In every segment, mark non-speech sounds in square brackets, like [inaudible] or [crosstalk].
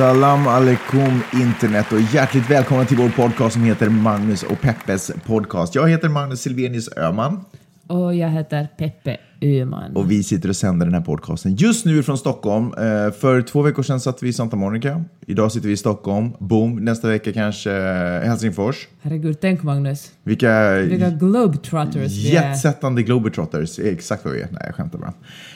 Salam alaikum internet och hjärtligt välkomna till vår podcast som heter Magnus och Peppes podcast. Jag heter Magnus Silvenius Öman och jag heter Peppe Öhman. och vi sitter och sänder den här podcasten just nu från Stockholm. Eh, För två veckor sedan satt vi i Santa Monica. Idag sitter vi i Stockholm. Boom, nästa vecka kanske Helsingfors. Herregud, tänk Magnus. Vilka Vilka globetrotters vi är. jetsättande globetrotters. är Exakt vad vi är. Nej, jag skämtar bara.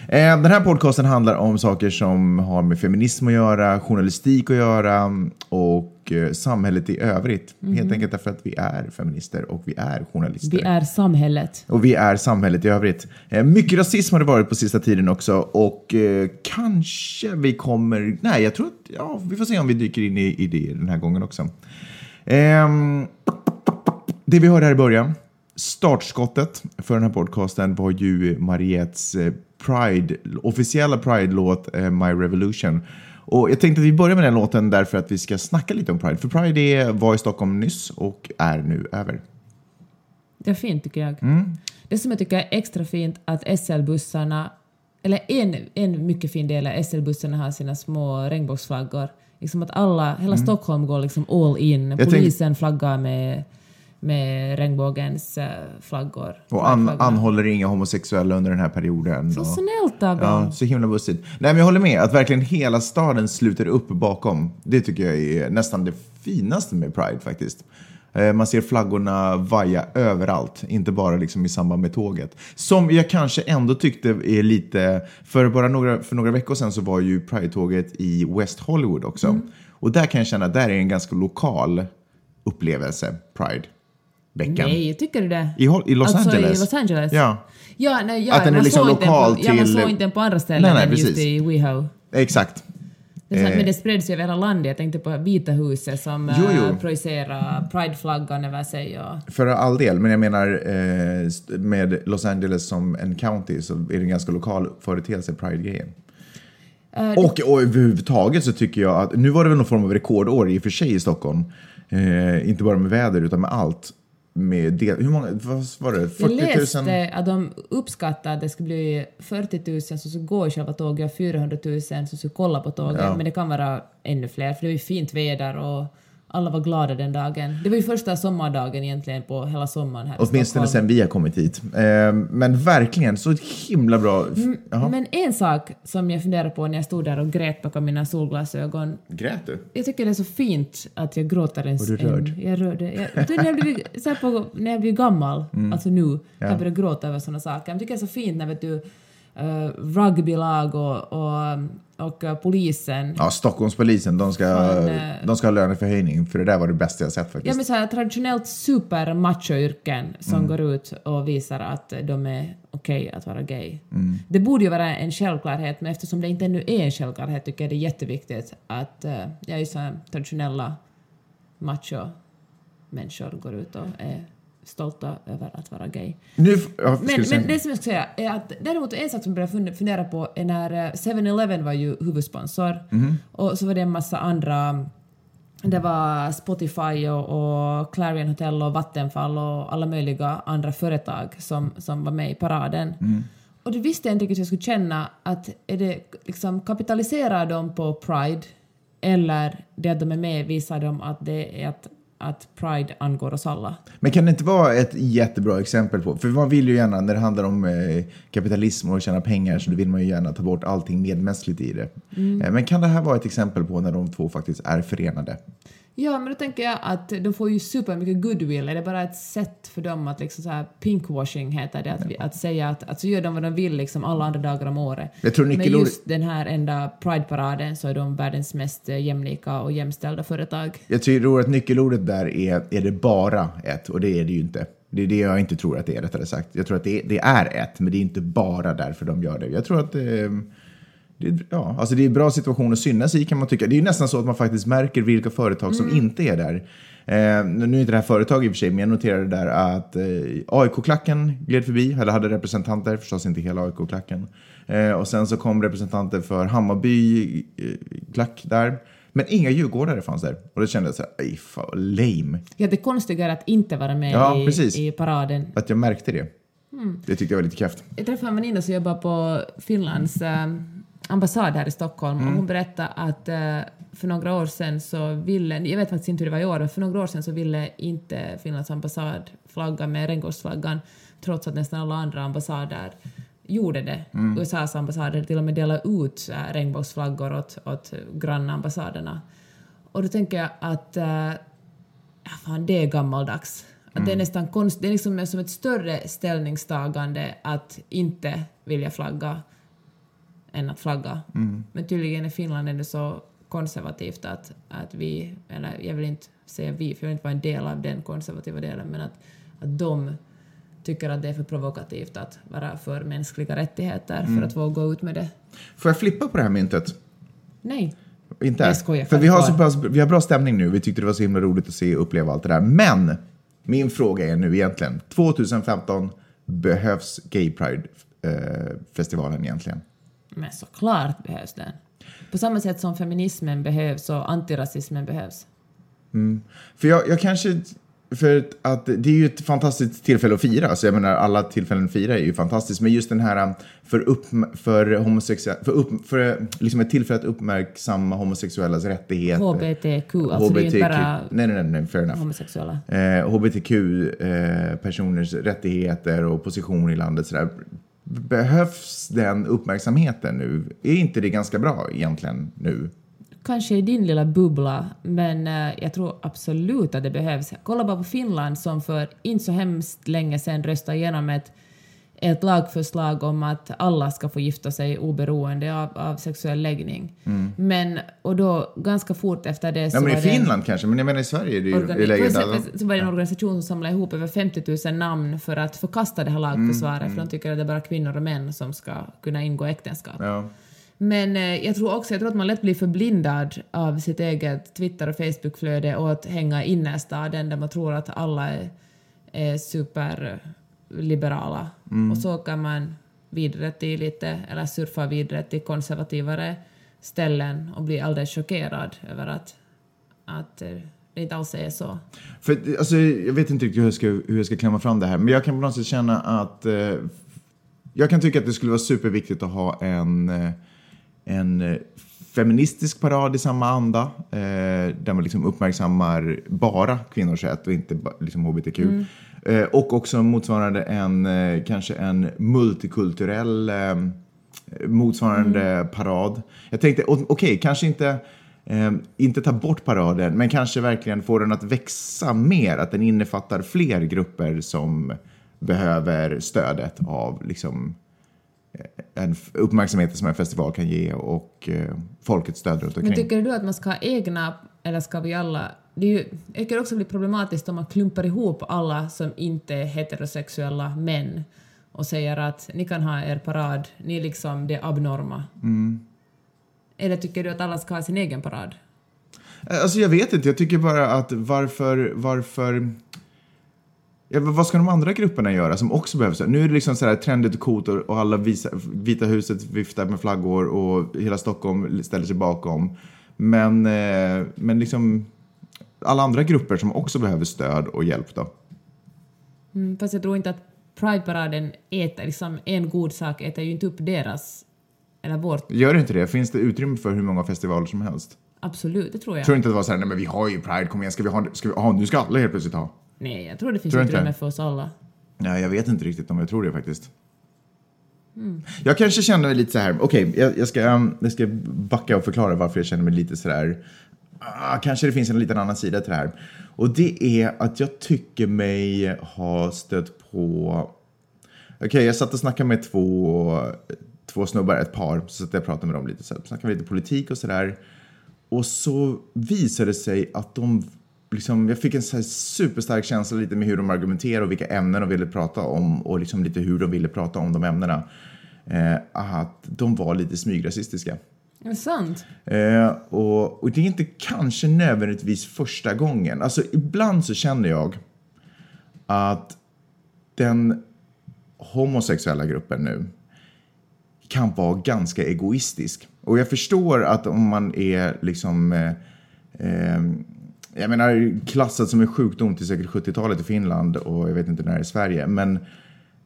Eh, Den här podcasten handlar om saker som har med feminism att göra, journalistik att göra och eh, samhället i övrigt. Helt enkelt därför att vi är feminister och vi är journalister. Vi är samhället. Och vi är samhället i övrigt. Eh, mycket rasism har det varit på sista tiden också och eh, kanske vi kommer... Nej, jag tror att... Ja, vi får se om vi dyker in i, i det den här gången också. Ehm, det vi hörde här i början, startskottet för den här podcasten var ju Mariettes Pride, officiella Pride-låt My Revolution. Och jag tänkte att vi börjar med den låten därför att vi ska snacka lite om Pride. För Pride är, var i Stockholm nyss och är nu över. Det är fint tycker jag. Mm. Det som jag tycker är extra fint att SL-bussarna, eller en, en mycket fin del är SL-bussarna har sina små regnbågsflaggor. Liksom att alla, hela Stockholm går liksom all in. Mm. tänk- Polisen flaggar med, med regnbågens eh, flaggor. Och an, anhåller inga homosexuella under den här perioden. Så och, snällt av Ja, så himla bussigt. Nej, men jag håller med. Att verkligen hela staden sluter upp bakom. Det tycker jag är nästan det finaste med Pride faktiskt. Eh, Man ser flaggorna vaja överallt, inte bara liksom i samband med tåget. Som jag kanske ändå tyckte är lite... För bara några, för några veckor sedan så var ju Pride-tåget i West Hollywood också. Mm. Och där kan jag känna att där är en ganska lokal upplevelse, Pride-veckan. Nej, tycker du det? I, I Los alltså Angeles. i Los Angeles? Ja. Ja, nej, ja, Att den är liksom lokal på, Ja, man till- såg inte den på andra ställen Nej, nej, än just precis. i WeHo. Exakt. Det är sant, Eh. Men det spreds ju över hela landet. Jag tänkte på Vita huset som Jo, eh, jo. projicerar Pride-flaggan över sig. Och, För all del, men jag menar eh, med Los Angeles som en county så är det en ganska lokal företeelse, Pride-grejen. Eh, Och, och överhuvudtaget så tycker jag att, nu var det väl någon form av rekordår i och för sig i Stockholm. Eh, inte bara med väder utan med allt. Med del, hur många, vad var det? 40 jag 000? läste att de uppskattar att det skulle bli 40 000 som skulle gå i själva tåget och 400 000 som skulle kolla på tåget. Ja. Men det kan vara ännu fler för det var ju fint väder och alla var glada den dagen. Det var ju första sommardagen egentligen på hela sommaren här Åtminstone sen vi har kommit hit. Eh, men verkligen, så himla bra. Jaha. Men en sak som jag funderade på när jag stod där och grät bakom mina solglasögon Grät du? Jag tycker det är så fint att jag gråter en... Var du rörd? En, jag rörde. Jag, du, när, jag blir, så här på, när jag blir gammal, Mm. alltså nu, kan jag börja gråta över sådana saker. Jag tycker det är så fint när vet du, rugbylag och, och, och uh, polisen Ja, Stockholmspolisen, de ska, Fan, eh. de ska ha löneförhöjning för det där var det bästa jag sett faktiskt. Ja men så här, traditionellt super macho-yrken som Mm. går ut och visar att de är okej att vara gay. Mm. Det borde ju vara en självklarhet men eftersom det inte ännu är en självklarhet tycker jag det är jätteviktigt att ja, just så här, traditionella macho-människor går ut och är stolta över att vara gay. Nu, ja, Men, men det som jag ska säga är att däremot en sak som jag började fund- fundera på är när eh, 7-Eleven var ju huvudsponsor Mhm. och så var det en massa andra det var Spotify och, och Clarion Hotel och Vattenfall och alla möjliga andra företag som, som var med i paraden. Mm. Och det visste jag inte riktigt hur jag skulle känna att är det liksom kapitaliserar de på Pride eller det att de är med visar de att det är att, att Pride angår oss alla. Men kan det inte vara ett jättebra exempel på, för man vill ju gärna när det handlar om eh, kapitalism och tjäna pengar så vill man ju gärna ta bort allting medmänskligt i det. Mm. Eh, Men kan det här vara ett exempel på när de två faktiskt är förenade? Ja, men då tänker jag att de får ju supermycket goodwill. Är det bara ett sätt för dem att liksom så här pinkwashing heter det, att, vi, att säga att, att så gör de vad de vill liksom alla andra dagar om året. Jag tror Men just den här enda Pride-paraden så är de världens mest eh, jämlika och jämställda företag. Jag tror att nyckelordet där är, är det bara ett och det är det ju inte. Det är det jag inte tror att det är rättare sagt. Jag tror att det, det är ett, men det är inte bara därför de gör det. Jag tror att eh, det, är- ja, alltså det är en bra situation att synas i kan man tycka. Det är ju nästan så att man faktiskt märker vilka företag som inte är där. Eh, nu är inte det här företag i och för sig, men jag noterade där att eh, AIK-klacken gled förbi, eller hade representanter, förstås inte hela AIK-klacken. Eh, och sen så kom representanter för Hammarby eh, klack där. Men inga djurgårdare fanns där. Och då kände jag så här, "Aj, fan lame. Ja, det konstiga är att inte vara med Ja, precis. i, i paraden. Att jag märkte det. Mm. Det tyckte jag var lite kräft. Jag träffade en väninna som jobbar på Finlands eh, ambassad här i Stockholm Mm. och hon berättade att eh, för några år sedan så ville, jag vet faktiskt inte hur det var i år, men för några år sedan så ville inte Finlands ambassad flagga med regnbågsflaggan trots att nästan alla andra ambassader gjorde det. Mm. USAs ambassader till och med delade ut eh, regnbågsflaggor åt, åt grannambassaderna. Och då tänker jag att ja, fan, det är gammaldags. Att Det är nästan konst, det är liksom som ett större ställningstagande att inte vilja flagga än att flagga. Men tydligen i Finland är det så konservativt att, att vi, eller jag vill inte säga vi, för jag vill inte vara en del av den konservativa delen, men att, att de tycker att det är för provokativt att vara för mänskliga rättigheter för att våga gå ut med det. Får jag flippa på det här myntet? Nej. Inte? Jag skojar, För vi har, så pass, vi har bra stämning nu. Vi tyckte det var så himla roligt att se och uppleva allt det där. Men min fråga är nu egentligen, 2015 behövs Gay Pride-festivalen egentligen? Men såklart behövs den. På samma sätt som feminismen behövs och antirasismen behövs. För jag, jag kanske... För att det är ju ett fantastiskt tillfälle att fira, så jag menar alla tillfällen att fira är ju fantastiskt, men just den här för, upp, för homosexuella, för, upp, för liksom ett tillfälle att uppmärksamma homosexuellas rättigheter. HBTQ, alltså det är ju inte bara Nej, nej, nej, fair enough. homosexuella. eh, hbtq-personers rättigheter och position i landet. Sådär. Behövs den uppmärksamheten nu? Är inte det ganska bra egentligen nu? Kanske i din lilla bubbla, men eh, jag tror absolut att det behövs. Kolla bara på Finland som för inte så hemskt länge sedan röstade igenom ett, ett lagförslag om att alla ska få gifta sig oberoende av, av sexuell läggning. Men, och då ganska fort efter det så Mm. Ja, men i var det en- Finland kanske, men jag menar i Sverige är det ju i läget så, alla... så var det en organisation som samlade ihop över 50 000 namn för att förkasta det här lagförslaget, för de tycker att det är bara kvinnor och män som ska kunna ingå äktenskap. Ja. Men eh, jag tror också jag tror att man lätt blir förblindad av sitt eget Twitter och Facebookflöde och att hänga i innerstaden där man tror att alla är, är superliberala. Och så kan man vidare till lite, eller surfa vidare till konservativare ställen och bli alldeles chockerad över att, att eh, det inte alls är så. För, alltså, jag vet inte riktigt hur jag, ska, hur jag ska klämma fram det här, men jag kan på något sätt känna att... Eh, jag kan tycka att det skulle vara superviktigt att ha en, eh, en eh, feministisk parad i samma anda, eh, där man liksom uppmärksammar bara kvinnors rätt och inte liksom hbtq. Eh, och också motsvarande en, eh, kanske en multikulturell eh, motsvarande parad. Jag tänkte, okej, kanske inte, eh, inte ta bort paraden, men kanske verkligen få den att växa mer, att den innefattar fler grupper som behöver stödet av liksom, eh, en uppmärksamhet som en festival kan ge och eh, folkets stöd runt Men omkring. tycker du att man ska ha egna, eller ska vi alla... Det är ju, jag tycker också blir problematiskt om man klumpar ihop alla som inte är heterosexuella män och säger att ni kan ha er parad, ni är liksom det abnorma. Eller tycker du att alla ska ha sin egen parad? Alltså jag vet inte, jag tycker bara att varför, varför... Ja, vad ska de andra grupperna göra som också behövs? Nu är det liksom så här trendigt och coolt och och alla visa, Vita huset viftar med flaggor och hela Stockholm ställer sig bakom. Men, eh, men liksom alla andra grupper som också behöver stöd och hjälp då? Mm, fast jag tror inte att Pride-paraden äter, liksom en god sak äter ju inte upp deras, eller vårt. Gör det inte det? Finns det utrymme för hur många festivaler som helst? Absolut, det tror jag. Tror inte att det var så här, nej men vi har ju Pride, kom igen, ska vi ha, ska vi, aha, nu ska alla helt plötsligt ha. Nej, jag tror det finns Tror inte utrymme det? för oss alla. Nej, jag vet inte riktigt om jag tror det faktiskt. Mm. Jag kanske känner mig lite så här, okej, jag, jag, ska, um, jag ska backa och förklara varför jag känner mig lite så här, ah, kanske det finns en liten annan sida till det här. Och det är att jag tycker mig ha stött på, okej, jag satt och snackade med två, två snubbar, ett par, så satt jag och pratade med dem lite, så här, snackade lite politik och sådär. Och så visade det sig att de Liksom, jag fick en så superstark känsla lite med hur de argumenterade och vilka ämnen de ville prata om och liksom lite hur de ville prata om de ämnena. Eh, att de var lite smygrasistiska. Är det sant? Eh, och, och det är inte kanske nödvändigtvis första gången. Alltså ibland så känner jag att den homosexuella gruppen nu kan vara ganska egoistisk. Och jag förstår att om man är liksom eh, eh, jag menar klassat som en sjukdom till säkert 70-talet i Finland och jag vet inte när i Sverige. Men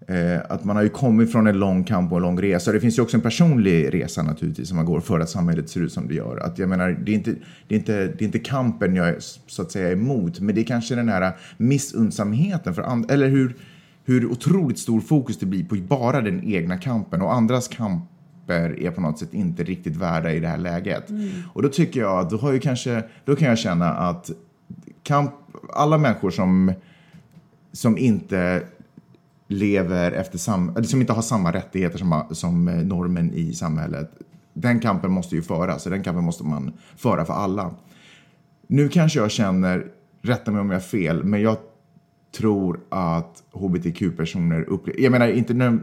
eh, att man har ju kommit från en lång kamp och en lång resa. Det finns ju också en personlig resa naturligtvis som man går för att samhället ser ut som det gör. Att jag menar, det är inte, det är inte, det är inte kampen jag är så att säga emot, men det är kanske den här missundsamheten för andra, eller hur, hur otroligt stor fokus det blir på bara den egna kampen och andras kamp kamper är på något sätt inte riktigt värda i det här läget. Och då tycker jag att då har ju kanske, då kan jag känna att kamp, alla människor som, som inte lever efter sam, som inte har samma rättigheter som, som normen i samhället. Den kampen måste ju föras och den kampen måste man föra för alla. Nu kanske jag känner, rätta mig om jag har fel, men jag tror att hbtq-personer upplever, jag menar inte nö,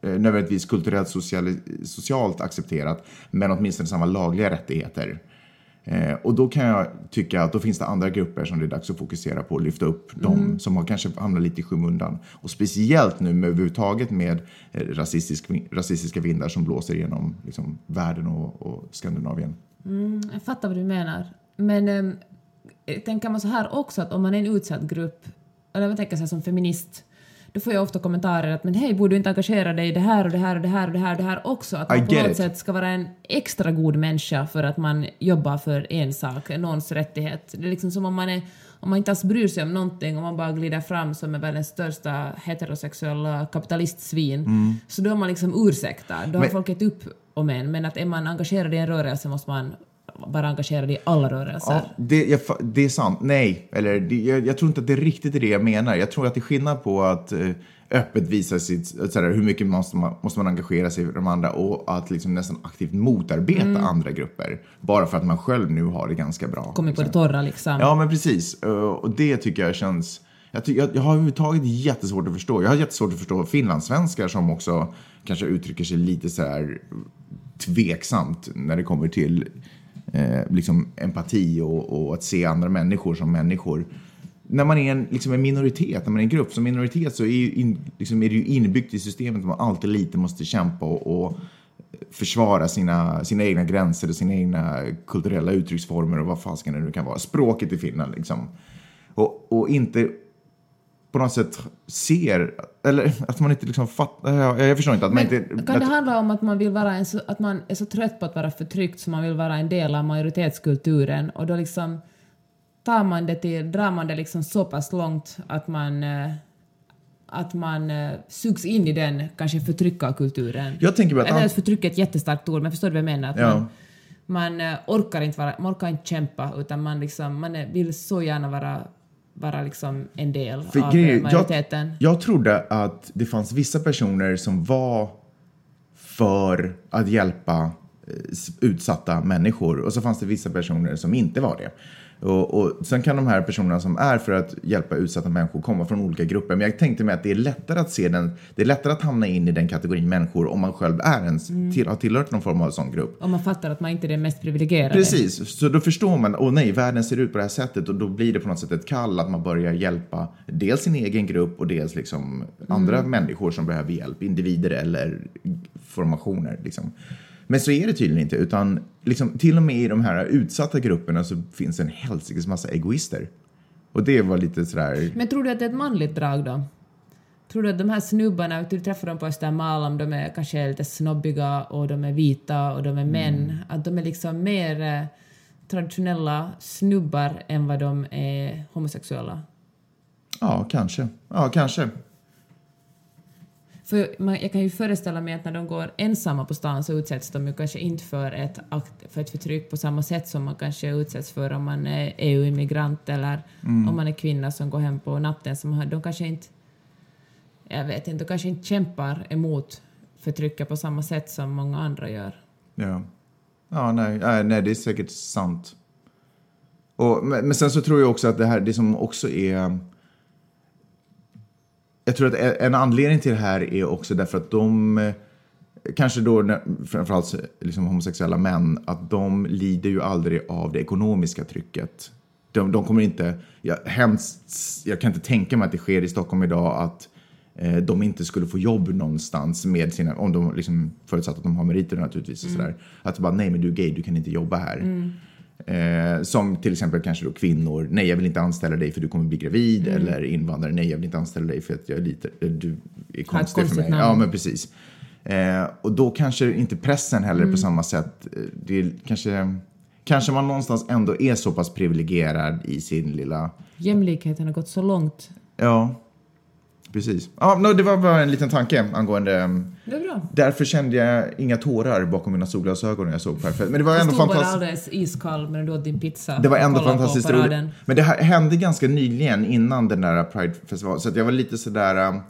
nödvändigtvis kulturellt social, socialt accepterat, men åtminstone samma lagliga rättigheter. Eh, och då kan jag tycka att då finns det andra grupper som det är dags att fokusera på och lyfta upp de som har kanske hamnat lite i skymundan. Och speciellt nu med överhuvudtaget med eh, rasistisk, rasistiska vindar som blåser genom liksom, världen och, och Skandinavien. Jag fattar vad du menar. Men ähm, tänker man så här också att om man är en utsatt grupp, eller man tänker så här som feminist, då får jag ofta kommentarer att men hej, borde du inte engagera dig i det här och det här och det här och det här och det här också? Att man på något it. sätt ska vara en extra god människa för att man jobbar för en sak, någons rättighet. Det är liksom som om man, är, om man inte alls bryr sig om någonting, om man bara glider fram som är världens största heterosexuella kapitalistsvin, så då är man liksom ursäktad. Då har Men- folk gett upp om en, men att är man engagerad i en rörelse måste man vara engagerad i alla rörelser. Ja, det, jag, det är sant. Nej, eller det, jag, jag tror inte att det riktigt är det jag menar. Jag tror att det är skillnad på att eh, öppet visa sitt, sådär, hur mycket måste man, måste man engagera sig i de andra och att liksom nästan aktivt motarbeta andra grupper. Bara för att man själv nu har det ganska bra. Kommit på det liksom. torra liksom. Ja, men precis. Uh, Och det tycker jag känns... Jag, ty- jag, jag har överhuvudtaget jättesvårt att förstå. Jag har jättesvårt att förstå finlandssvenskar som också kanske uttrycker sig lite så här tveksamt när det kommer till eh, liksom empati och, och att se andra människor som människor. När man är en, liksom en minoritet, när man är en grupp som minoritet så är, ju in, liksom är det ju inbyggt i systemet att man alltid lite måste kämpa och, och försvara sina, sina egna gränser och sina egna kulturella uttrycksformer och vad fasken det nu kan vara. Språket i Finland liksom. Och, och inte på något sätt ser, eller att man inte liksom fattar, jag, jag förstår inte att man Men inte... kan det att, handla om att man, vill vara en att man är så trött på att vara förtryckt så man vill vara en del av majoritetskulturen och då liksom tar man det till, drar man det liksom så pass långt att man eh, att man eh, sugs in i den kanske förtryckarkulturen. jag tänker att... Eller förtryck är ett jättestarkt ord, men förstår du vad jag menar? Att Ja. man, man eh, orkar inte vara, man orkar inte kämpa utan man, liksom, man vill så gärna vara, vara liksom en del För av eh, majoriteten. Jag, jag trodde att det fanns vissa personer som var för att hjälpa eh, utsatta människor och så fanns det vissa personer som inte var det. Och, och sen kan de här personerna som är för att hjälpa utsatta människor komma från olika grupper. Men jag tänkte mig att det är lättare att se den, det är lättare att hamna in i den kategorin människor om man själv är en, till, har tillhört någon form av sån grupp. Om man fattar att man inte är den mest privilegierade. Precis, så då förstår man, åh nej, världen ser ut på det här sättet och då blir det på något sätt ett kall att man börjar hjälpa dels sin egen grupp och dels liksom andra människor som behöver hjälp, individer eller formationer. Liksom. Men så är det tydligen inte, utan liksom, till och med i de här utsatta grupperna så finns en helsikes massa egoister. Och det var lite sådär, Men tror du att det är ett manligt drag då? Tror du att de här snubbarna, du träffar dem på Östermalm, de är kanske lite snobbiga och de är vita och de är män, att de är liksom mer eh, traditionella snubbar än vad de är homosexuella? ja kanske, ja kanske. För man, jag kan ju föreställa mig att när de går ensamma på stan så utsätts de ju kanske inte för ett, för ett förtryck på samma sätt som man kanske utsätts för om man är EU-immigrant eller om man är kvinna som går hem på natten. Som de kanske inte, jag vet inte, de kanske inte kämpar emot förtrycket på samma sätt som många andra gör. Ja, ja nej, nej, nej, det är säkert sant. Och, men, men sen så tror jag också att det här, det som också är... Jag tror att en anledning till det här är också därför att de, eh, kanske då framförallt liksom homosexuella män, att de lider ju aldrig av det ekonomiska trycket. De, de kommer inte, jag, hemskt, jag kan inte tänka mig att det sker i Stockholm idag att eh, de inte skulle få jobb någonstans med sina, om de liksom, förutsatt att de har meriter naturligtvis. Och sådär. Att bara, nej men du är gay, du kan inte jobba här. Eh, som till exempel kanske då kvinnor, nej jag vill inte anställa dig för du kommer bli gravid. Eller invandrare, nej jag vill inte anställa dig för att jag är lite, eh, du är konstig för mig. namn. Ja men precis. Eh, och då kanske inte pressen heller på samma sätt. eh, Det är kanske, kanske man någonstans ändå är så pass privilegierad i sin lilla Jämlikheten har gått så långt. Ja, precis. Ja, no, det var bara en liten tanke angående... um, Det är bra. Därför kände jag inga tårar bakom mina solglasögon när jag såg Perfekt. Men det var Du ändå stod bara fantastiskt. alldeles iskall medan du åt din pizza. Det var ändå fantastiskt roligt. Men det hände ganska nyligen innan den där Pride-festivalen. Så att jag var lite sådär... um,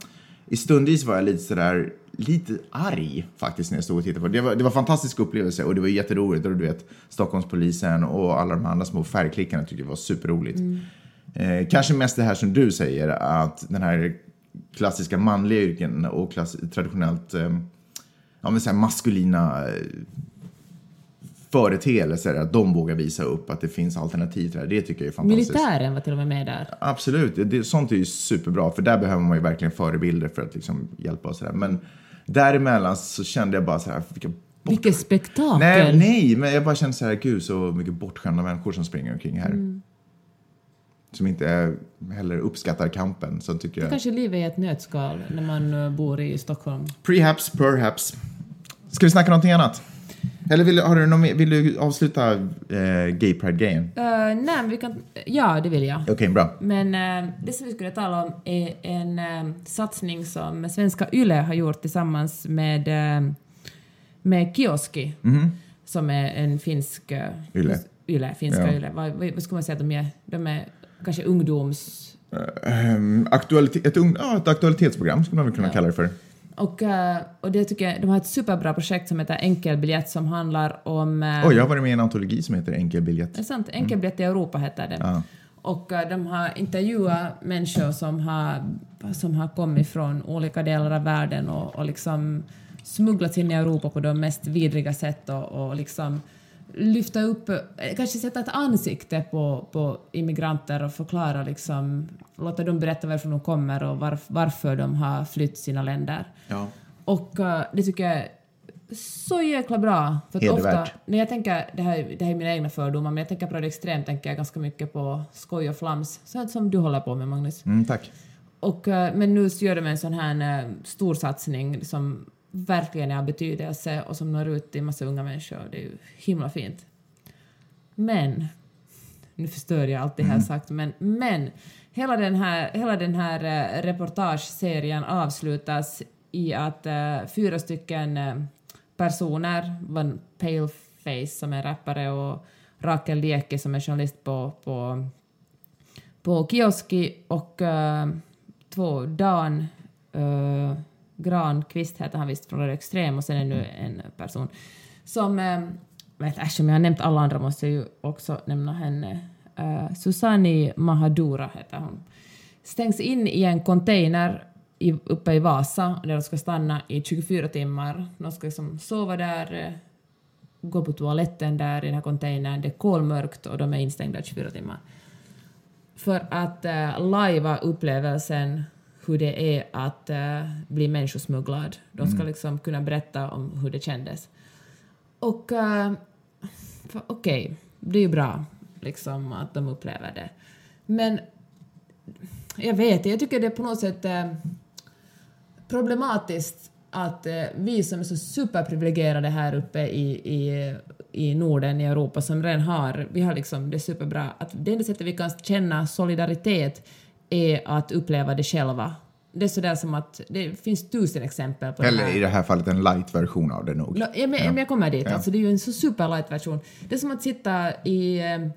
I stundvis var jag lite sådär lite arg faktiskt när jag stod och tittade på det. Det var, det var en fantastisk upplevelse och det var jätteroligt. Och du vet, Stockholmspolisen och alla de andra små färgklickarna tyckte jag var superroligt. Eh, kanske mest det här som du säger, att den här klassiska manliga yrken och klass, traditionellt eh, ja, men så här maskulina eh, företeelser, att de vågar visa upp att det finns alternativ till det här. Det tycker jag är fantastiskt. Militären var till och med med där. Absolut, det, det, sånt är ju superbra för där behöver man ju verkligen förebilder för att liksom hjälpa och sådär. Men däremellan så kände jag bara så här, vilka bort... Vilket spektakel! Nej, nej, men jag bara kände så här, gud så mycket bortskämda människor som springer omkring här. Mm. Som inte heller uppskattar kampen. Så tycker jag... Kanske livet är ett nötskal när man eh, bor i Stockholm. Prehaps, perhaps. Ska vi snacka någonting annat? Eller vill, har du någon, vill du avsluta eh, Gay Pride-grejen? Uh, nej, men vi kan... Ja, det vill jag. Okej, bra. Men eh, det som vi skulle tala om är en eh, satsning som svenska YLE har gjort tillsammans med, eh, med Kioski, som är en finsk... eh, Yle. Yle, finska Ja. Yle. Vad, vad vad ska man säga att de är? De är kanske ungdoms... Um, aktualitet, ett, ja, ett aktualitetsprogram skulle man väl kunna Ja. kalla det för. Och, eh, och det tycker jag, de har ett superbra projekt som heter Enkelbiljett som handlar om... Oj, jag har varit med i en antologi som heter Enkel biljett. Det är sant, Enkelbiljett i Europa heter det. Ja. Och eh, de har intervjuat människor som har, som har kommit från olika delar av världen och, och liksom smugglats in i Europa på de mest vidriga sätt och, och liksom lyfta upp, eh, kanske sätta ett ansikte på, på immigranter och förklara liksom, låta dem berätta varifrån de kommer och varf, varför de har flytt sina länder. Ja. Och eh, det tycker jag är så jäkla bra. För att Hedervärt. ofta, när jag tänker, det här, det här är mina egna fördomar, men jag tänker på det extremt tänker jag ganska mycket på skoj och flams, sånt som du håller på med Magnus. Mm, tack. Och, eh, men nu gör de en sån här eh, stor satsning som verkligen är av betydelse och som når ut till massa unga människor. Det är ju himla fint. Men, nu förstör jag allt det här sagt, men, men hela den här, hela den här eh, reportageserien avslutas i att eh, fyra stycken eh, personer, var Paleface som är rappare och Rakel Lieke som är journalist på, på på Kioski och två Dan Granqvist heter han visst från Röd Extrem och sen ännu en person som, eh, äh, vet, äsch, om jag har nämnt alla andra måste jag ju också nämna henne. Eh, äh, Susani Mahadura heter hon. Stängs in i en container i, uppe i Vasa där de ska stanna i 24 timmar. De ska liksom sova där, gå på toaletten där i den här containern. Det är kolmörkt och de är instängda i 24 timmar för att äh, lajva upplevelsen hur det är att eh, bli människosmugglad. De ska liksom kunna berätta om hur det kändes. Och uh, okej, det är ju bra liksom att de upplever det. Men jag vet jag tycker det är på något sätt eh, problematiskt att vi som är så superprivilegierade här uppe i, i, i Norden, i Europa, som redan har, vi har liksom det superbra, att det enda sättet vi kan känna solidaritet är att uppleva det själva. Det är sådär som att det finns tusen exempel på det Eller här. i det här fallet en light-version av det nog. Ja, men, men jag kommer dit. Ja. Alltså, det är ju en så superlight version. Det är som att sitta i, eh,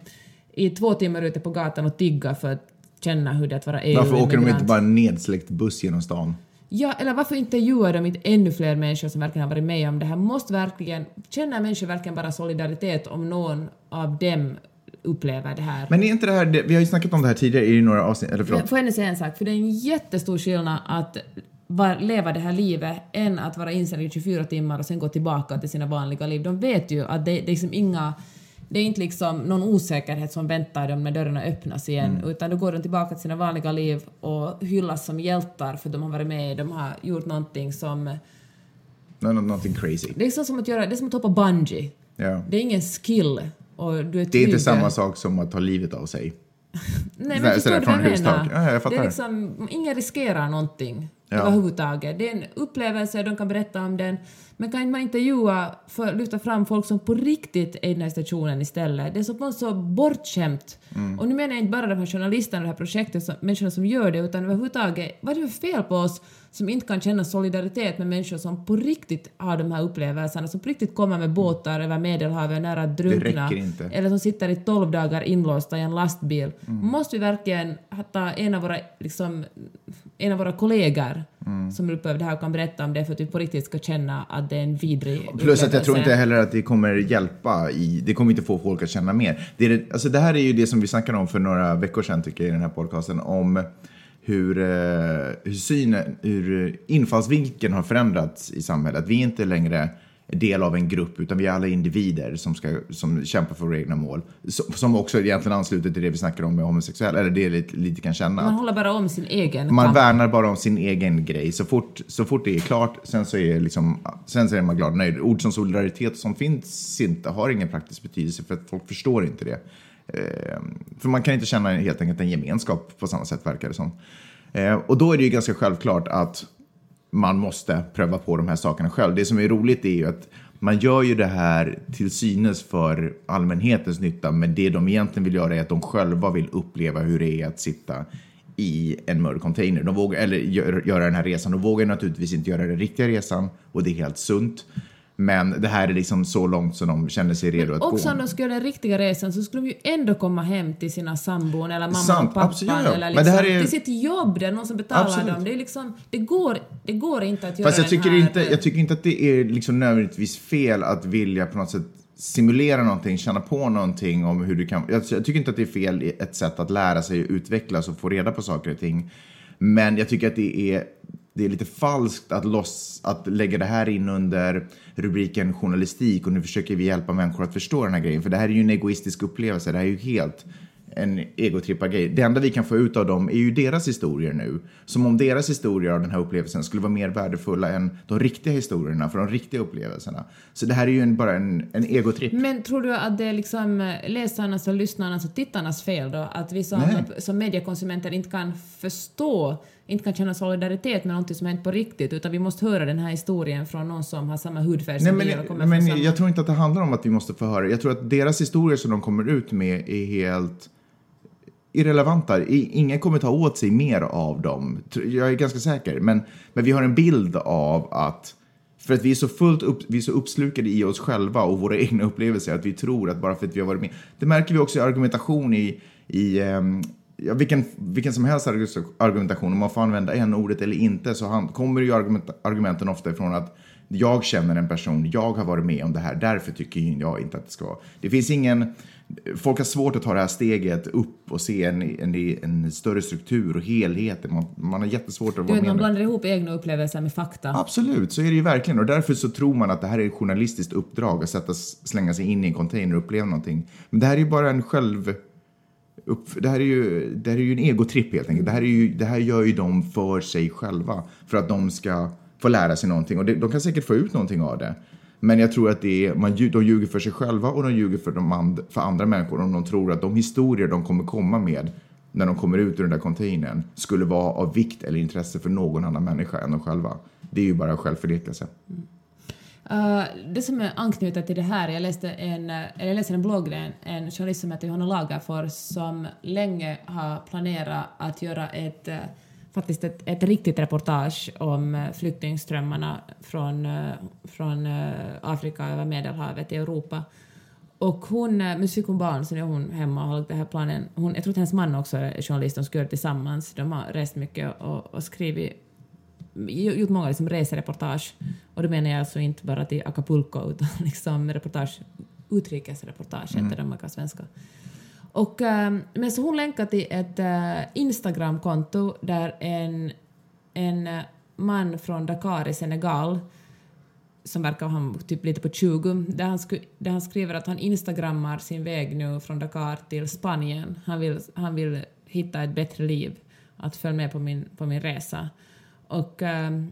i två timmar ute på gatan och tigga för att känna hur det är att vara EU-immigrant. Varför åker de inte bara en nedsläckt buss genom stan? Ja, eller varför intervjuar de inte ännu fler människor som verkligen har varit med om det här? Måste verkligen, känner människor verkligen bara solidaritet om någon av dem upplever det här? Men är inte det här, vi har ju snackat om det här tidigare i några avsnitt, eller förlåt. Får jag ändå säga en sak? För det är en jättestor skillnad att var, leva det här livet än att vara instängd i 24 timmar och sen gå tillbaka till sina vanliga liv. De vet ju att det, det är liksom inga Det är inte liksom någon osäkerhet som väntar dem när dörrarna öppnas igen, Mm. utan då går de tillbaka till sina vanliga liv och hyllas som hjältar för de har varit med, de har gjort någonting som... Nå- nå- Någonting crazy. Det är som att, göra, det är som att hoppa bungee. Ja. Det är ingen skill och du är Det är inte samma sak som att ta livet av sig. [laughs] Nej, men förstår du vad jag menar? Ja, jag. Det är liksom, ingen riskerar någonting Ja. överhuvudtaget. Det är en upplevelse, de kan berätta om den. Men kan man intervjua, för lyfta fram folk som på riktigt är i den här stationen istället? Det är så så bortskämt. Mm. Och nu menar jag inte bara de här journalisterna, det här projektet, som, människorna som gör det, utan överhuvudtaget, vad är det för fel på oss som inte kan känna solidaritet med människor som på riktigt har de här upplevelserna, som på riktigt kommer med båtar över Medelhavet nära att drunkna. Eller som sitter i 12 dagar inlåsta i en lastbil. Mm. Måste vi verkligen ta en av våra, liksom, en av våra kollegor Mm. som upplevde det här och kan berätta om det för att vi på riktigt ska känna att det är en vidrig Plus att jag tror upplevelse. inte heller att det kommer hjälpa i, det kommer inte få folk att känna mer. Det, är alltså det här är ju det som vi snackade om för några veckor sedan tycker jag i den här podcasten om hur, eh, hur synen, hur infallsvinkeln har förändrats i samhället. Vi är inte längre del av en grupp utan vi är alla individer som, ska, som kämpar för våra egna mål. Som, som också egentligen ansluter till det vi snackar om med homosexuella, eller det lite, lite kan känna. Man håller bara om sin egen Man kamp. värnar bara om sin egen grej. Så fort, så fort det är klart, sen så är, liksom, sen så är man glad och nöjd. Ord som solidaritet som finns inte, har ingen praktisk betydelse för att folk förstår inte det. Ehm, för man kan inte känna helt enkelt en gemenskap på samma sätt verkar det som. Ehm, och då är det ju ganska självklart att man måste pröva på de här sakerna själv. Det som är roligt är ju att man gör ju det här till synes för allmänhetens nytta, men det de egentligen vill göra är att de själva vill uppleva hur det är att sitta i en mörk container. De vågar, eller gör, göra den här resan. De vågar naturligtvis inte göra den riktiga resan och det är helt sunt. Men det här är liksom så långt som de känner sig redo att Också gå. om de skulle göra den riktiga resan så skulle de ju ändå komma hem till sina sambon eller mamma Sant, och pappan absolut, ja. eller Men liksom det här är- till sitt jobb där någon som betalar Absolut. dem. Det, är liksom, det, går, det går inte att göra Fast jag tycker, här... inte, jag tycker inte att det är liksom nödvändigtvis fel att vilja på något sätt simulera någonting, känna på någonting om hur du kan... Jag, jag tycker inte att det är fel ett sätt att lära sig, utvecklas och få reda på saker och ting. Men jag tycker att det är, det är lite falskt att, loss, att lägga det här in under rubriken journalistik och nu försöker vi hjälpa människor att förstå den här grejen. För det här är ju en egoistisk upplevelse, det här är ju helt en egotrippad grej. Det enda vi kan få ut av dem är ju deras historier nu. Som om deras historier av den här upplevelsen skulle vara mer värdefulla än de riktiga historierna för de riktiga upplevelserna. Så det här är ju en, bara en, en egotripp. Men tror du att det är liksom läsarnas och lyssnarnas och tittarnas fel då? Att vi som, som mediekonsumenter inte kan förstå, inte kan känna solidaritet med någonting som hänt på riktigt, utan vi måste höra den här historien från någon som har samma hudfärg Nej, som vi och men, samma... jag tror inte att det handlar om att vi måste få höra. Jag tror att deras historier som de kommer ut med är helt irrelevanta. Ingen kommer ta åt sig mer av dem. Jag är ganska säker. Men, men vi har en bild av att för att vi är så fullt upp, vi är så uppslukade i oss själva och våra [laughs] egna upplevelser att vi tror att bara för att vi har varit med. Det märker vi också i argumentation i, i ehm, ja, vilken, vilken som helst argumentation, om man får använda en ordet eller inte, så han, kommer ju argument, argumenten ofta ifrån att jag känner en person, jag har varit med om det här, därför tycker jag inte att det ska vara. Det finns ingen, folk har svårt att ta det här steget upp och se en, en, en större struktur och helheten. Man, man har jättesvårt att vara med. man blandar ihop egna upplevelser med fakta. Absolut, så är det ju verkligen. Och därför så tror man att det här är ett journalistiskt uppdrag att sätta, slänga sig in i en container och uppleva någonting. Men det här är ju bara en själv... Upp, det, här är ju, det här är ju en egotripp helt enkelt. Det här, är ju, det här gör ju de för sig själva. För att de ska få lära sig någonting. Och det, de kan säkert få ut någonting av det. Men jag tror att det är, man, de ljuger för sig själva och de ljuger för, de and, för andra människor om de tror att de historier de kommer komma med när de kommer ut ur den där containern skulle vara av vikt eller intresse för någon annan människa än de själva. Det är ju bara självförnekelse. Uh, det som är anknutet till det här, jag läste en, eller jag läste en blogg, en, en journalist som heter Johanna Lagerfors som länge har planerat att göra ett, eh, faktiskt ett, ett riktigt reportage om eh, flyktingströmmarna från, från Afrika över Medelhavet till Europa. Och hon, med psykobarn, så nu är hon hemma och har lagt den här planen. Hon, jag tror att hennes man också är journalist, de ska göra det tillsammans. De har rest mycket och, och skrivit gjort många liksom resereportage. Och då menar jag alltså inte bara till Acapulco utan [laughs] liksom reportage, utrikesreportage heter det man kan svenska. Och, eh, men så hon länkar till ett eh, Instagramkonto där en, en eh, man från Dakar i Senegal som verkar ha typ lite på 20, där han, sku, där han skriver att han instagrammar sin väg nu från Dakar till Spanien. Han vill, han vill hitta ett bättre liv, att följa med på min, på min resa. Och, ehm,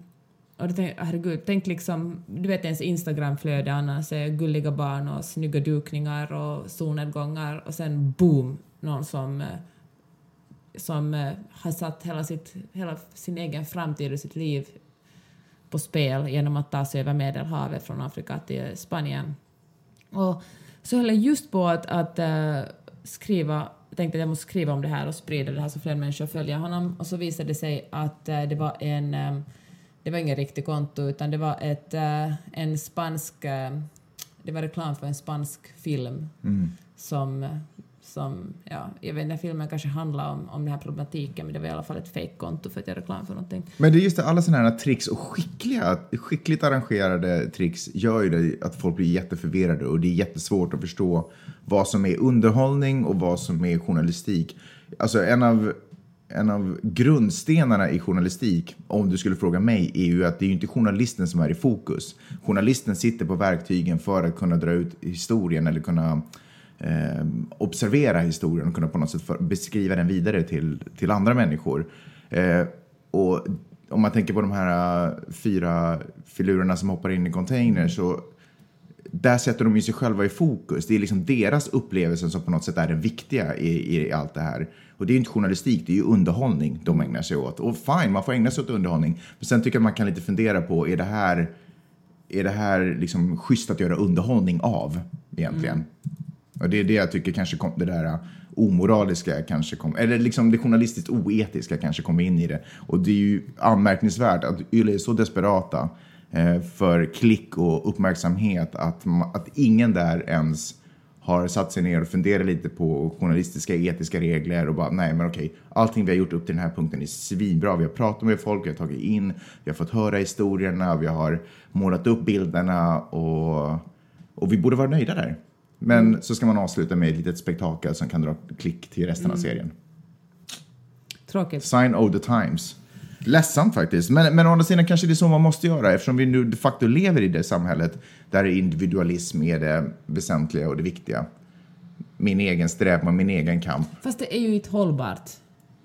och då tänk, herregud, tänk liksom, du vet ens Instagramflöde annars är gulliga barn och snygga dukningar och solnedgångar och sen boom, någon som eh, som eh, har satt hela, sitt, hela sin egen framtid och sitt liv på spel genom att ta sig över Medelhavet från Afrika till Spanien. Och så höll jag just på att, att äh, skriva, jag tänkte att jag måste skriva om det här och sprida det här så fler människor följer honom och så visade det sig att uh, det var en, um, det var ingen riktig konto utan det var ett, uh, en spansk, det var reklam för en spansk film Mm. som som, ja, jag vet inte, filmen kanske handlar om, om den här problematiken men det var i alla fall ett fejkkonto för att göra reklam för någonting. Men det är just det, alla sådana här tricks och skickliga, skickligt arrangerade tricks gör ju det att folk blir jätteförvirrade och det är jättesvårt att förstå vad som är underhållning och vad som är journalistik. Alltså en av, en av grundstenarna i journalistik, om du skulle fråga mig, är ju att det är ju inte journalisten som är i fokus. Journalisten sitter på verktygen för att kunna dra ut historien eller kunna eh, observera historien och kunna på något sätt för, beskriva den vidare till, till andra människor. Eh, och om man tänker på de här eh, fyra filurerna som hoppar in i container så där sätter de ju sig själva i fokus. Det är liksom deras upplevelse som på något sätt är den viktiga i, i allt det här. Och det är ju inte journalistik, det är ju underhållning de ägnar sig åt. Och fine, man får ägna sig åt underhållning. Men sen tycker jag man kan lite fundera på, är det här, är det här liksom schysst att göra underhållning av egentligen? Och det är det jag tycker kanske kom, det där äh, omoraliska kanske kom, eller liksom det journalistiskt oetiska kanske kom in i det. Och det är ju anmärkningsvärt att Yle är så desperata eh, för klick och uppmärksamhet att, att ingen där ens har satt sig ner och funderat lite på journalistiska etiska regler och bara nej men okej, allting vi har gjort upp till den här punkten är svinbra. Vi har pratat med folk, vi har tagit in, vi har fått höra historierna, vi har målat upp bilderna och, och vi borde vara nöjda där. Men så ska man avsluta med ett litet spektakel som kan dra klick till resten av serien. Tråkigt. Sign of the times. Ledsamt faktiskt, men, men å andra sidan kanske det är så man måste göra eftersom vi nu de facto lever i det samhället där individualism är det väsentliga och det viktiga. Min egen strävan, min egen kamp. Fast det är ju inte hållbart.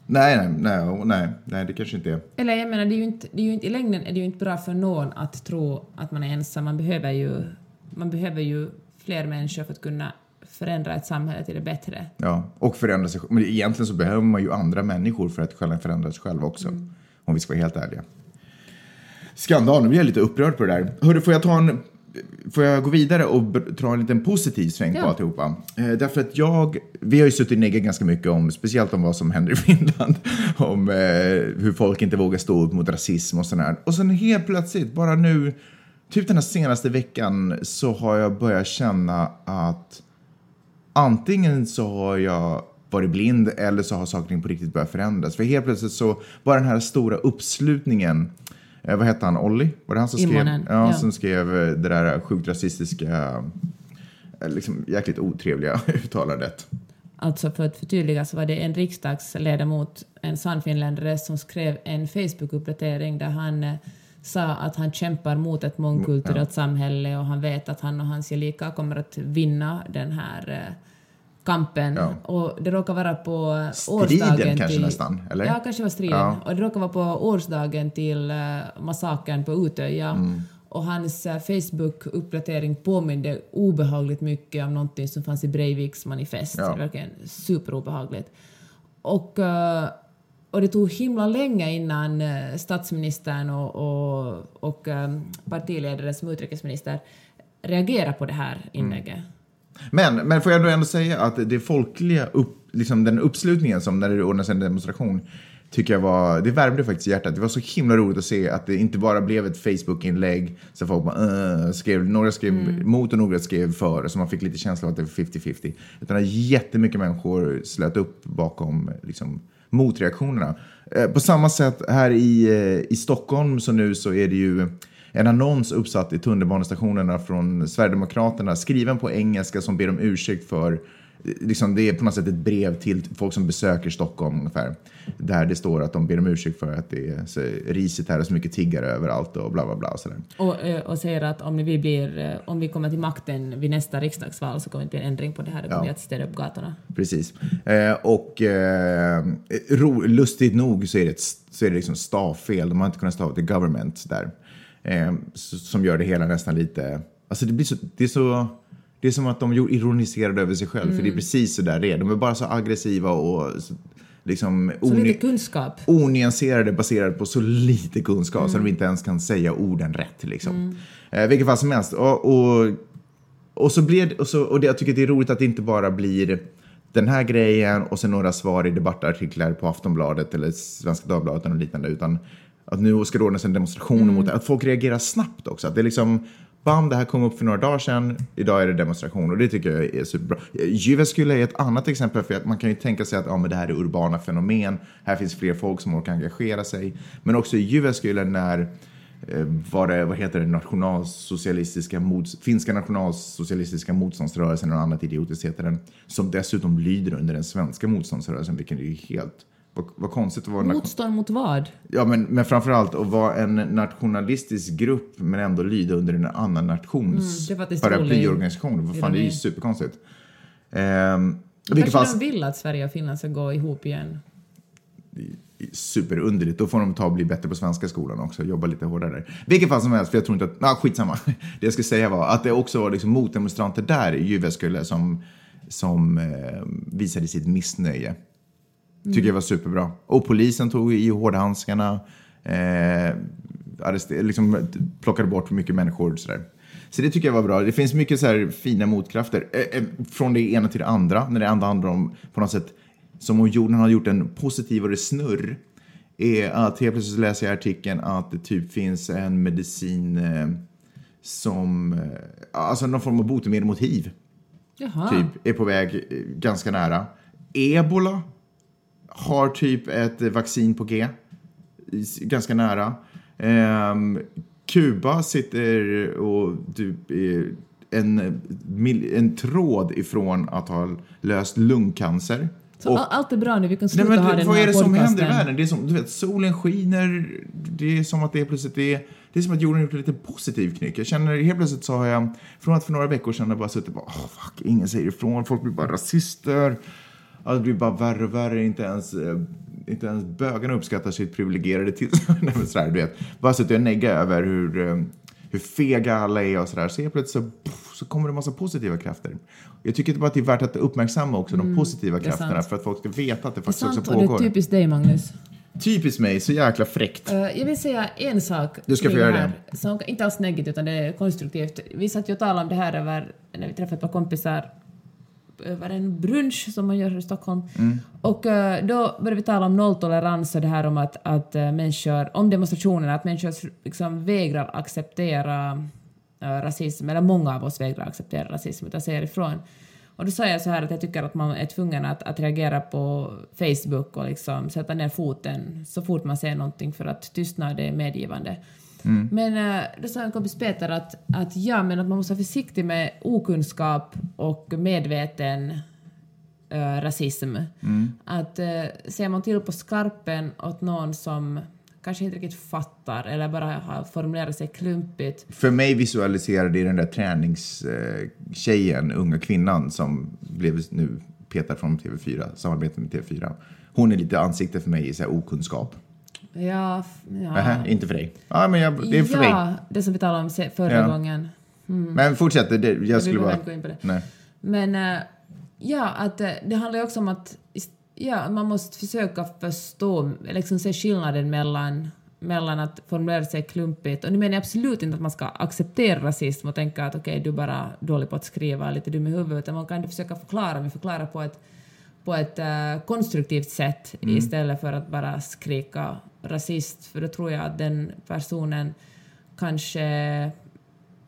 Nej, nej, nej, nej, nej det kanske inte är. Eller jag menar, det är ju inte, det är ju inte, i längden är det ju inte bra för någon att tro att man är ensam. Man behöver ju, man behöver ju fler människor för att kunna förändra ett samhälle till det bättre. Ja, och förändra sig. Men egentligen så behöver man ju andra människor för att själv förändra sig själv också. Om vi ska vara helt ärliga. Skandal, nu blir jag lite upprörd på det där. Hörru, får jag ta en... Får jag gå vidare och dra en liten positiv sväng på Ja. alltihopa? Eh, därför att jag, vi har ju suttit och neggat ganska mycket om, speciellt om vad som händer i Finland, [laughs] om eh, hur folk inte vågar stå upp mot rasism och sådär. Och sen helt plötsligt, bara nu, typ den här senaste veckan, så har jag börjat känna att antingen så har jag varit blind eller så har saker på riktigt börjat förändras. För helt plötsligt så var den här stora uppslutningen, eh, vad hette han, Olli? Var det han som skrev, ja, ja. som skrev eh, det där sjukt rasistiska, eh, liksom jäkligt otrevliga [laughs] uttalandet? Alltså för att förtydliga så var det en riksdagsledamot, en sann finländare, som skrev en Facebook-uppdatering där han eh, sa att han kämpar mot ett mångkulturellt samhälle och han vet att han och hans gelikar kommer att vinna den här eh, kampen. Ja. Och det råkar vara på eh, Striden årsdagen kanske till... nästan, eller? Ja, kanske var striden. Ja. Och det råkar vara på årsdagen till uh, massakern på Utöja. Mm. Och hans eh, Facebook-uppdatering påminde obehagligt mycket om någonting som fanns i Breiviks manifest. Ja. Det verkligen superobehagligt. Och, eh, och det tog himla länge innan eh, statsministern och, och, och eh, partiledaren som utrikesminister reagerade på det här inlägget. Men, men får jag ändå, ändå säga att det folkliga, upp, liksom den uppslutningen som när det ordnas en demonstration, tycker jag var, det värmde faktiskt hjärtat. Det var så himla roligt att se att det inte bara blev ett Facebook-inlägg så folk bara uh, skrev, några skrev mot och några skrev för, så man fick lite känsla av att det var 50-50. Utan att jättemycket människor slöt upp bakom liksom, motreaktionerna. Eh, på samma sätt här i, eh, i Stockholm så nu så är det ju en annons uppsatt i tunnelbanestationerna från Sverigedemokraterna skriven på engelska som ber om ursäkt för liksom, det är på något sätt ett brev till folk som besöker Stockholm ungefär. Där det står att de ber om ursäkt för att det är så risigt här och så mycket tiggare överallt och bla bla bla. Och sådär. Och, eh, och säger att om vi, blir, eh, om vi kommer till makten vid nästa riksdagsval så kommer det bli en ändring på det här. Det kommer Ja. vi att städa upp gatorna. Precis. Eh, och eh, ro, lustigt nog så är det, ett, så är det liksom stavfel. De har inte kunnat stava till government där. Eh, som gör det hela nästan lite... Alltså det blir så... Det är så det är som att de ironiserade över sig själv, för det är precis så där det är. De är bara så aggressiva och liksom onyanserade baserade på så lite kunskap så de inte ens kan säga orden rätt. Liksom. Eh, vilket fall som helst. Och, och, och, så blir, det- och, så, och det, jag tycker det är roligt att det inte bara blir den här grejen och sen några svar i debattartiklar på Aftonbladet eller Svenska Dagbladet och liknande. Utan att nu ska det ordnas en demonstration mot det. Att folk reagerar snabbt också. Att det är liksom, bam, det här kom upp för några dagar sedan. Idag är det demonstration och det tycker jag är superbra. Jyväskylä är ett annat exempel för att man kan ju tänka sig att ja, men det här är urbana fenomen. Här finns fler folk som orkar engagera sig. Men också i Jyväskylä när eh, var det, vad heter det, nationalsocialistiska mots, finska nationalsocialistiska motståndsrörelsen och annat idiotiskt heter den, som dessutom lyder under den svenska motståndsrörelsen, vilket är ju helt, vad, vad konstigt att vara Motstånd mot vad? Ja, men, men framförallt att vara en nationalistisk grupp men ändå lyda under en annan nations faktiskt paraplyorganisation. Vad fan, det är ju superkonstigt. Ehm, Kanske fall, de vill att Sverige och Finland ska gå ihop igen. superunderligt. Då får de ta och bli bättre på svenska skolan också, jobba lite hårdare där. Vilket fall som helst, för jag tror inte att, ah, skitsamma. [laughs] Det jag skulle säga var att det också var liksom motdemonstranter där i Jyväskylä som, som eh, visade sitt missnöje. Tycker jag var superbra. Och polisen tog i hårdhandskarna, eh, arrester, liksom plockade bort mycket människor och sådär. Så det tycker jag var bra. Det finns mycket så här fina motkrafter. Eh, eh, från det ena till det andra. När det andra handlar om på något sätt som om jorden har gjort en positivare snurr. Är att helt plötsligt så läser jag i artikeln att det typ finns en medicin eh, som, eh, alltså någon form av botemedel mot hiv Jaha. typ är på väg eh, ganska nära. Ebola har typ ett eh, vaccin på G, ganska nära. Ehm, Kuba sitter och typ en, en tråd ifrån att ha löst lungcancer. Så Och- all, allt är bra nu, vi kan Nej, sluta men ha den vad är det som händer i världen? Det är som, du vet, solen skiner, det är som att det är plötsligt är, det är som att jorden gjort en lite positiv knyck. Jag känner helt plötsligt så har jag, från att för några veckor sedan jag bara suttit och bara, oh, fuck, ingen säger ifrån, folk blir bara rasister. Ja, det blir bara värre och värre, inte ens, eh, inte ens bögarna uppskattar sitt privilegierade tillstånd. [laughs] Sådär, du vet. Bara suttit och negga över hur, eh, hur fega alla är och sådär. Så helt plötsligt så, puff, så kommer det en massa positiva krafter. Jag tycker bara att det är värt att uppmärksamma också de positiva Mm, det är krafterna sant. för att folk ska veta att det Det är faktiskt sant också och det är pågår. typiskt dig, Magnus. Typiskt mig, så jäkla fräckt. Eh, jag vill säga en sak Du ska få göra det här, som inte alls negativt utan det är konstruktivt. Vi satt ju och talade om det här över, när vi träffade ett par kompisar över en brunch som man gör här i Stockholm. Mm. Och eh, då började vi tala om nolltolerans och det här om att, att eh, människor, om demonstrationerna, att människor liksom vägrar acceptera eh, rasism, eller många av oss vägrar acceptera rasism utan säger ifrån. Och då sa jag så här att jag tycker att man är tvungen att, att reagera på Facebook och liksom sätta ner foten så fort man ser någonting för att tystnad är medgivande. Men eh, då sa en kompis Peter att, att ja, men att man måste vara försiktig med okunskap och medveten eh, rasism. Att eh, ser man till på skarpen åt någon som kanske inte riktigt fattar eller bara har formulerat sig klumpigt För mig visualiserar det den där träningstjejen, unga kvinnan som blev nu petad från TV4, samarbete med TV4. Hon är lite ansikte för mig i så okunskap. Ja, ja. Nähä, inte för dig. Ja, men jag, det är för ja, mig. det som vi talade om förra Ja. gången. Men fortsätt, det, jag Vi skulle bara... gå in på det. Nej. Men eh, ja, att eh, det handlar ju också om att ja, man måste försöka förstå, liksom se skillnaden mellan, mellan att formulera sig klumpigt. Och nu menar jag absolut inte att man ska acceptera rasism och tänka att okej, du är bara dålig på att skriva, lite dum i huvudet, utan man kan ju försöka förklara, men förklara på ett, på ett eh, konstruktivt sätt istället för att bara skrika rasist, för då tror jag att den personen kanske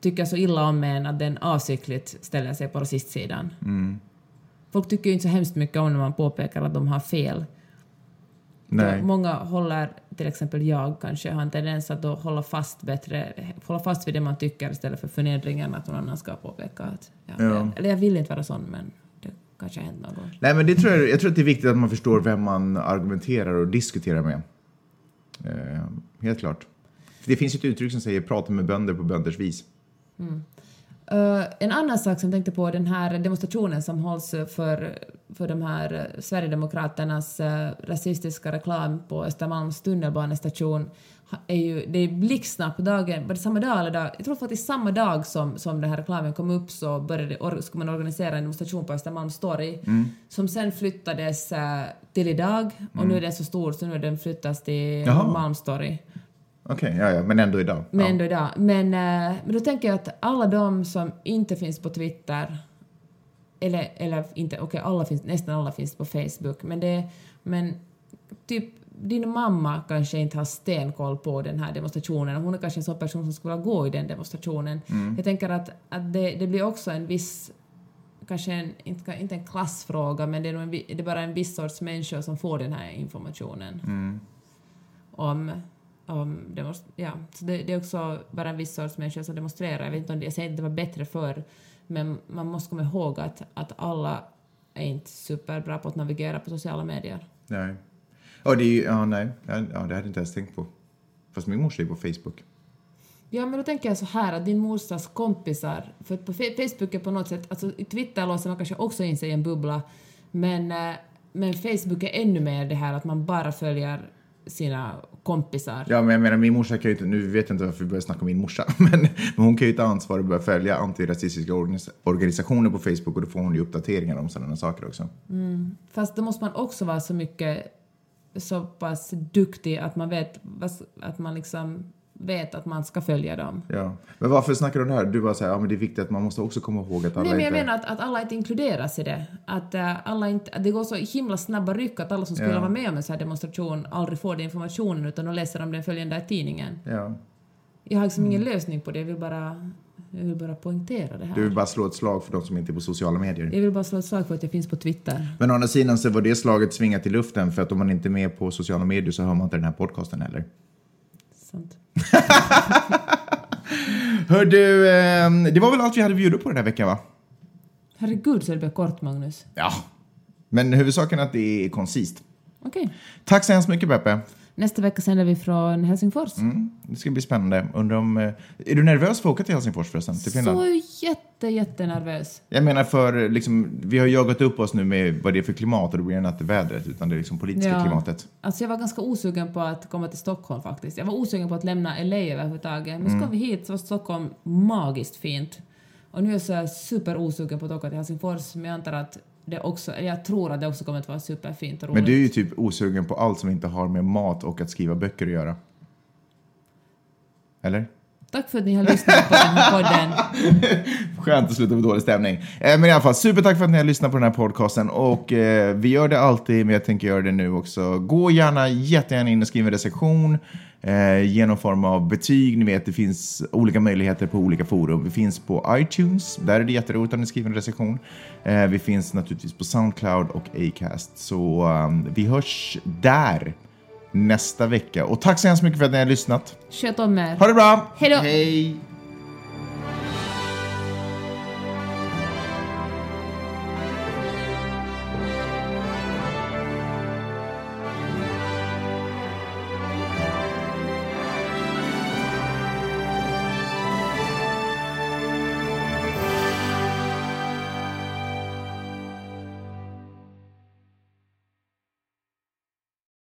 tycker så illa om en att den avsiktligt ställer sig på rasistsidan. Folk tycker ju inte så hemskt mycket om när man påpekar att de har fel. Nej. Då Många håller, till exempel jag kanske, har en tendens att då hålla fast bättre, hålla fast vid det man tycker istället för förnedringen att någon annan ska påpeka att... Ja, Ja. Eller jag vill inte vara sån, men det kanske har hänt något. Nej, men det tror jag, jag tror att det är viktigt att man förstår vem man argumenterar och diskuterar med. Eh, helt klart. Det finns ett uttryck som säger prata med bönder på bönders vis. Mm. Eh, en annan sak som jag tänkte på, den här demonstrationen som hålls för, för de här Sverigedemokraternas uh, rasistiska reklam på Östermalms tunnelbanestation, är ju, det är blixtsnabbt på dagen, var det samma dag eller dag? Jag tror faktiskt samma dag som, som den här reklamen kom upp så började, or, skulle man organisera en demonstration på Östermalms torg som sen flyttades eh, till idag och nu är den så stor så nu är den flyttas till. Malmstorg. Okej, ja, ja, men ändå idag. Men ja. ändå idag. Men, eh, men då tänker jag att alla de som inte finns på Twitter, eller, eller inte, okej alla finns, nästan alla finns på Facebook, men det, men typ din mamma kanske inte har stenkoll på den här demonstrationen och hon är kanske en sån person som skulle gå i den demonstrationen. Jag tänker att, att det, det blir också en viss kanske en, inte, inte en klassfråga, men det är, en, det är bara en viss sorts människor som får den här informationen om, om demonst- ja, så det, det är också bara en viss sorts människor som demonstrerar. Jag, vet inte om det, jag säger inte att det var bättre förr, men man måste komma ihåg att, att alla är inte superbra på att navigera på sociala medier. Nej. Ja, det är ju, ja, nej. Ja, det hade jag inte ens tänkt på. Fast min morsa är på Facebook. Ja, men då tänker jag så här att din morsas kompisar, för på Facebook är på något sätt, alltså Twitter låser man kanske också in sig i en bubbla, men, eh, men Facebook är ännu mer det här att man bara följer sina kompisar. Ja, men jag menar, min morsa kan ju inte, nu vet jag inte varför vi börjar snacka om min morsa, [laughs] men, men hon kan ju ta ansvar och börja följa antirasistiska organis- organisationer på Facebook och då får hon ju uppdateringar om sådana saker också. Fast då måste man också vara så mycket så pass duktig att man vet att man liksom vet att man ska följa dem. Ja. Men varför snackar du om det här? Du bara säger, ja men det är viktigt att man måste också komma ihåg att alla Nej, men jag inte... menar att, att alla inte inkluderas i det. Att, eh, alla inte, att det går så himla snabba ryck att alla som skulle Ja. vara med om en sån här demonstration aldrig får den informationen utan de läser om den följande tidningen. Ja. Jag har liksom Mm. ingen lösning på det, jag vill bara, jag vill bara poängtera det här. Du vill bara slå ett slag för de som inte är på sociala medier. Jag vill bara slå ett slag för att jag finns på Twitter. Men å andra sidan så var det slaget svingat i luften för att om man inte är med på sociala medier så hör man inte den här podcasten heller. Sant. [laughs] Hör du, eh, det var väl allt vi hade bjuda på den här veckan va? Herregud så det blev kort, Magnus. Ja. Men huvudsaken är att det är koncist. Okej. Tack så hemskt mycket Peppe. Nästa vecka sänder vi från Helsingfors. Mm, det ska bli spännande. Undrar om, eh, är du nervös för att åka till Helsingfors förresten? Till Finland? Så jätte, jättenervös. Jag menar för, liksom, vi har jagat upp oss nu med vad det är för klimat och det blir inte vädret utan det är liksom politiska Ja. klimatet. Alltså jag var ganska osugen på att komma till Stockholm faktiskt. Jag var osugen på att lämna LA överhuvudtaget. Men så kom vi hit så var Stockholm magiskt fint. Och nu är jag så super osugen på att åka till Helsingfors. Men jag antar att det också, jag tror att det också kommer att vara superfint och roligt. Men du är ju typ osugen på allt som inte har med mat och att skriva böcker att göra. Eller? Tack för att ni har lyssnat på den här podden. [laughs] Skönt att sluta med dålig stämning. Eh, men i alla fall, supertack för att ni har lyssnat på den här podcasten. Och eh, vi gör det alltid, men jag tänker göra det nu också. Gå gärna jättegärna in och skriv en recension. Eh, ge någon form av betyg. Ni vet, det finns olika möjligheter på olika forum. Vi finns på iTunes. Där är det jätteroligt om ni skriver en recension. Eh, vi finns naturligtvis på Soundcloud och Acast. Så um, vi hörs där nästa vecka. Och tack så hemskt mycket för att ni har lyssnat. Sköt om er. Ha det bra! Hej då! Hej!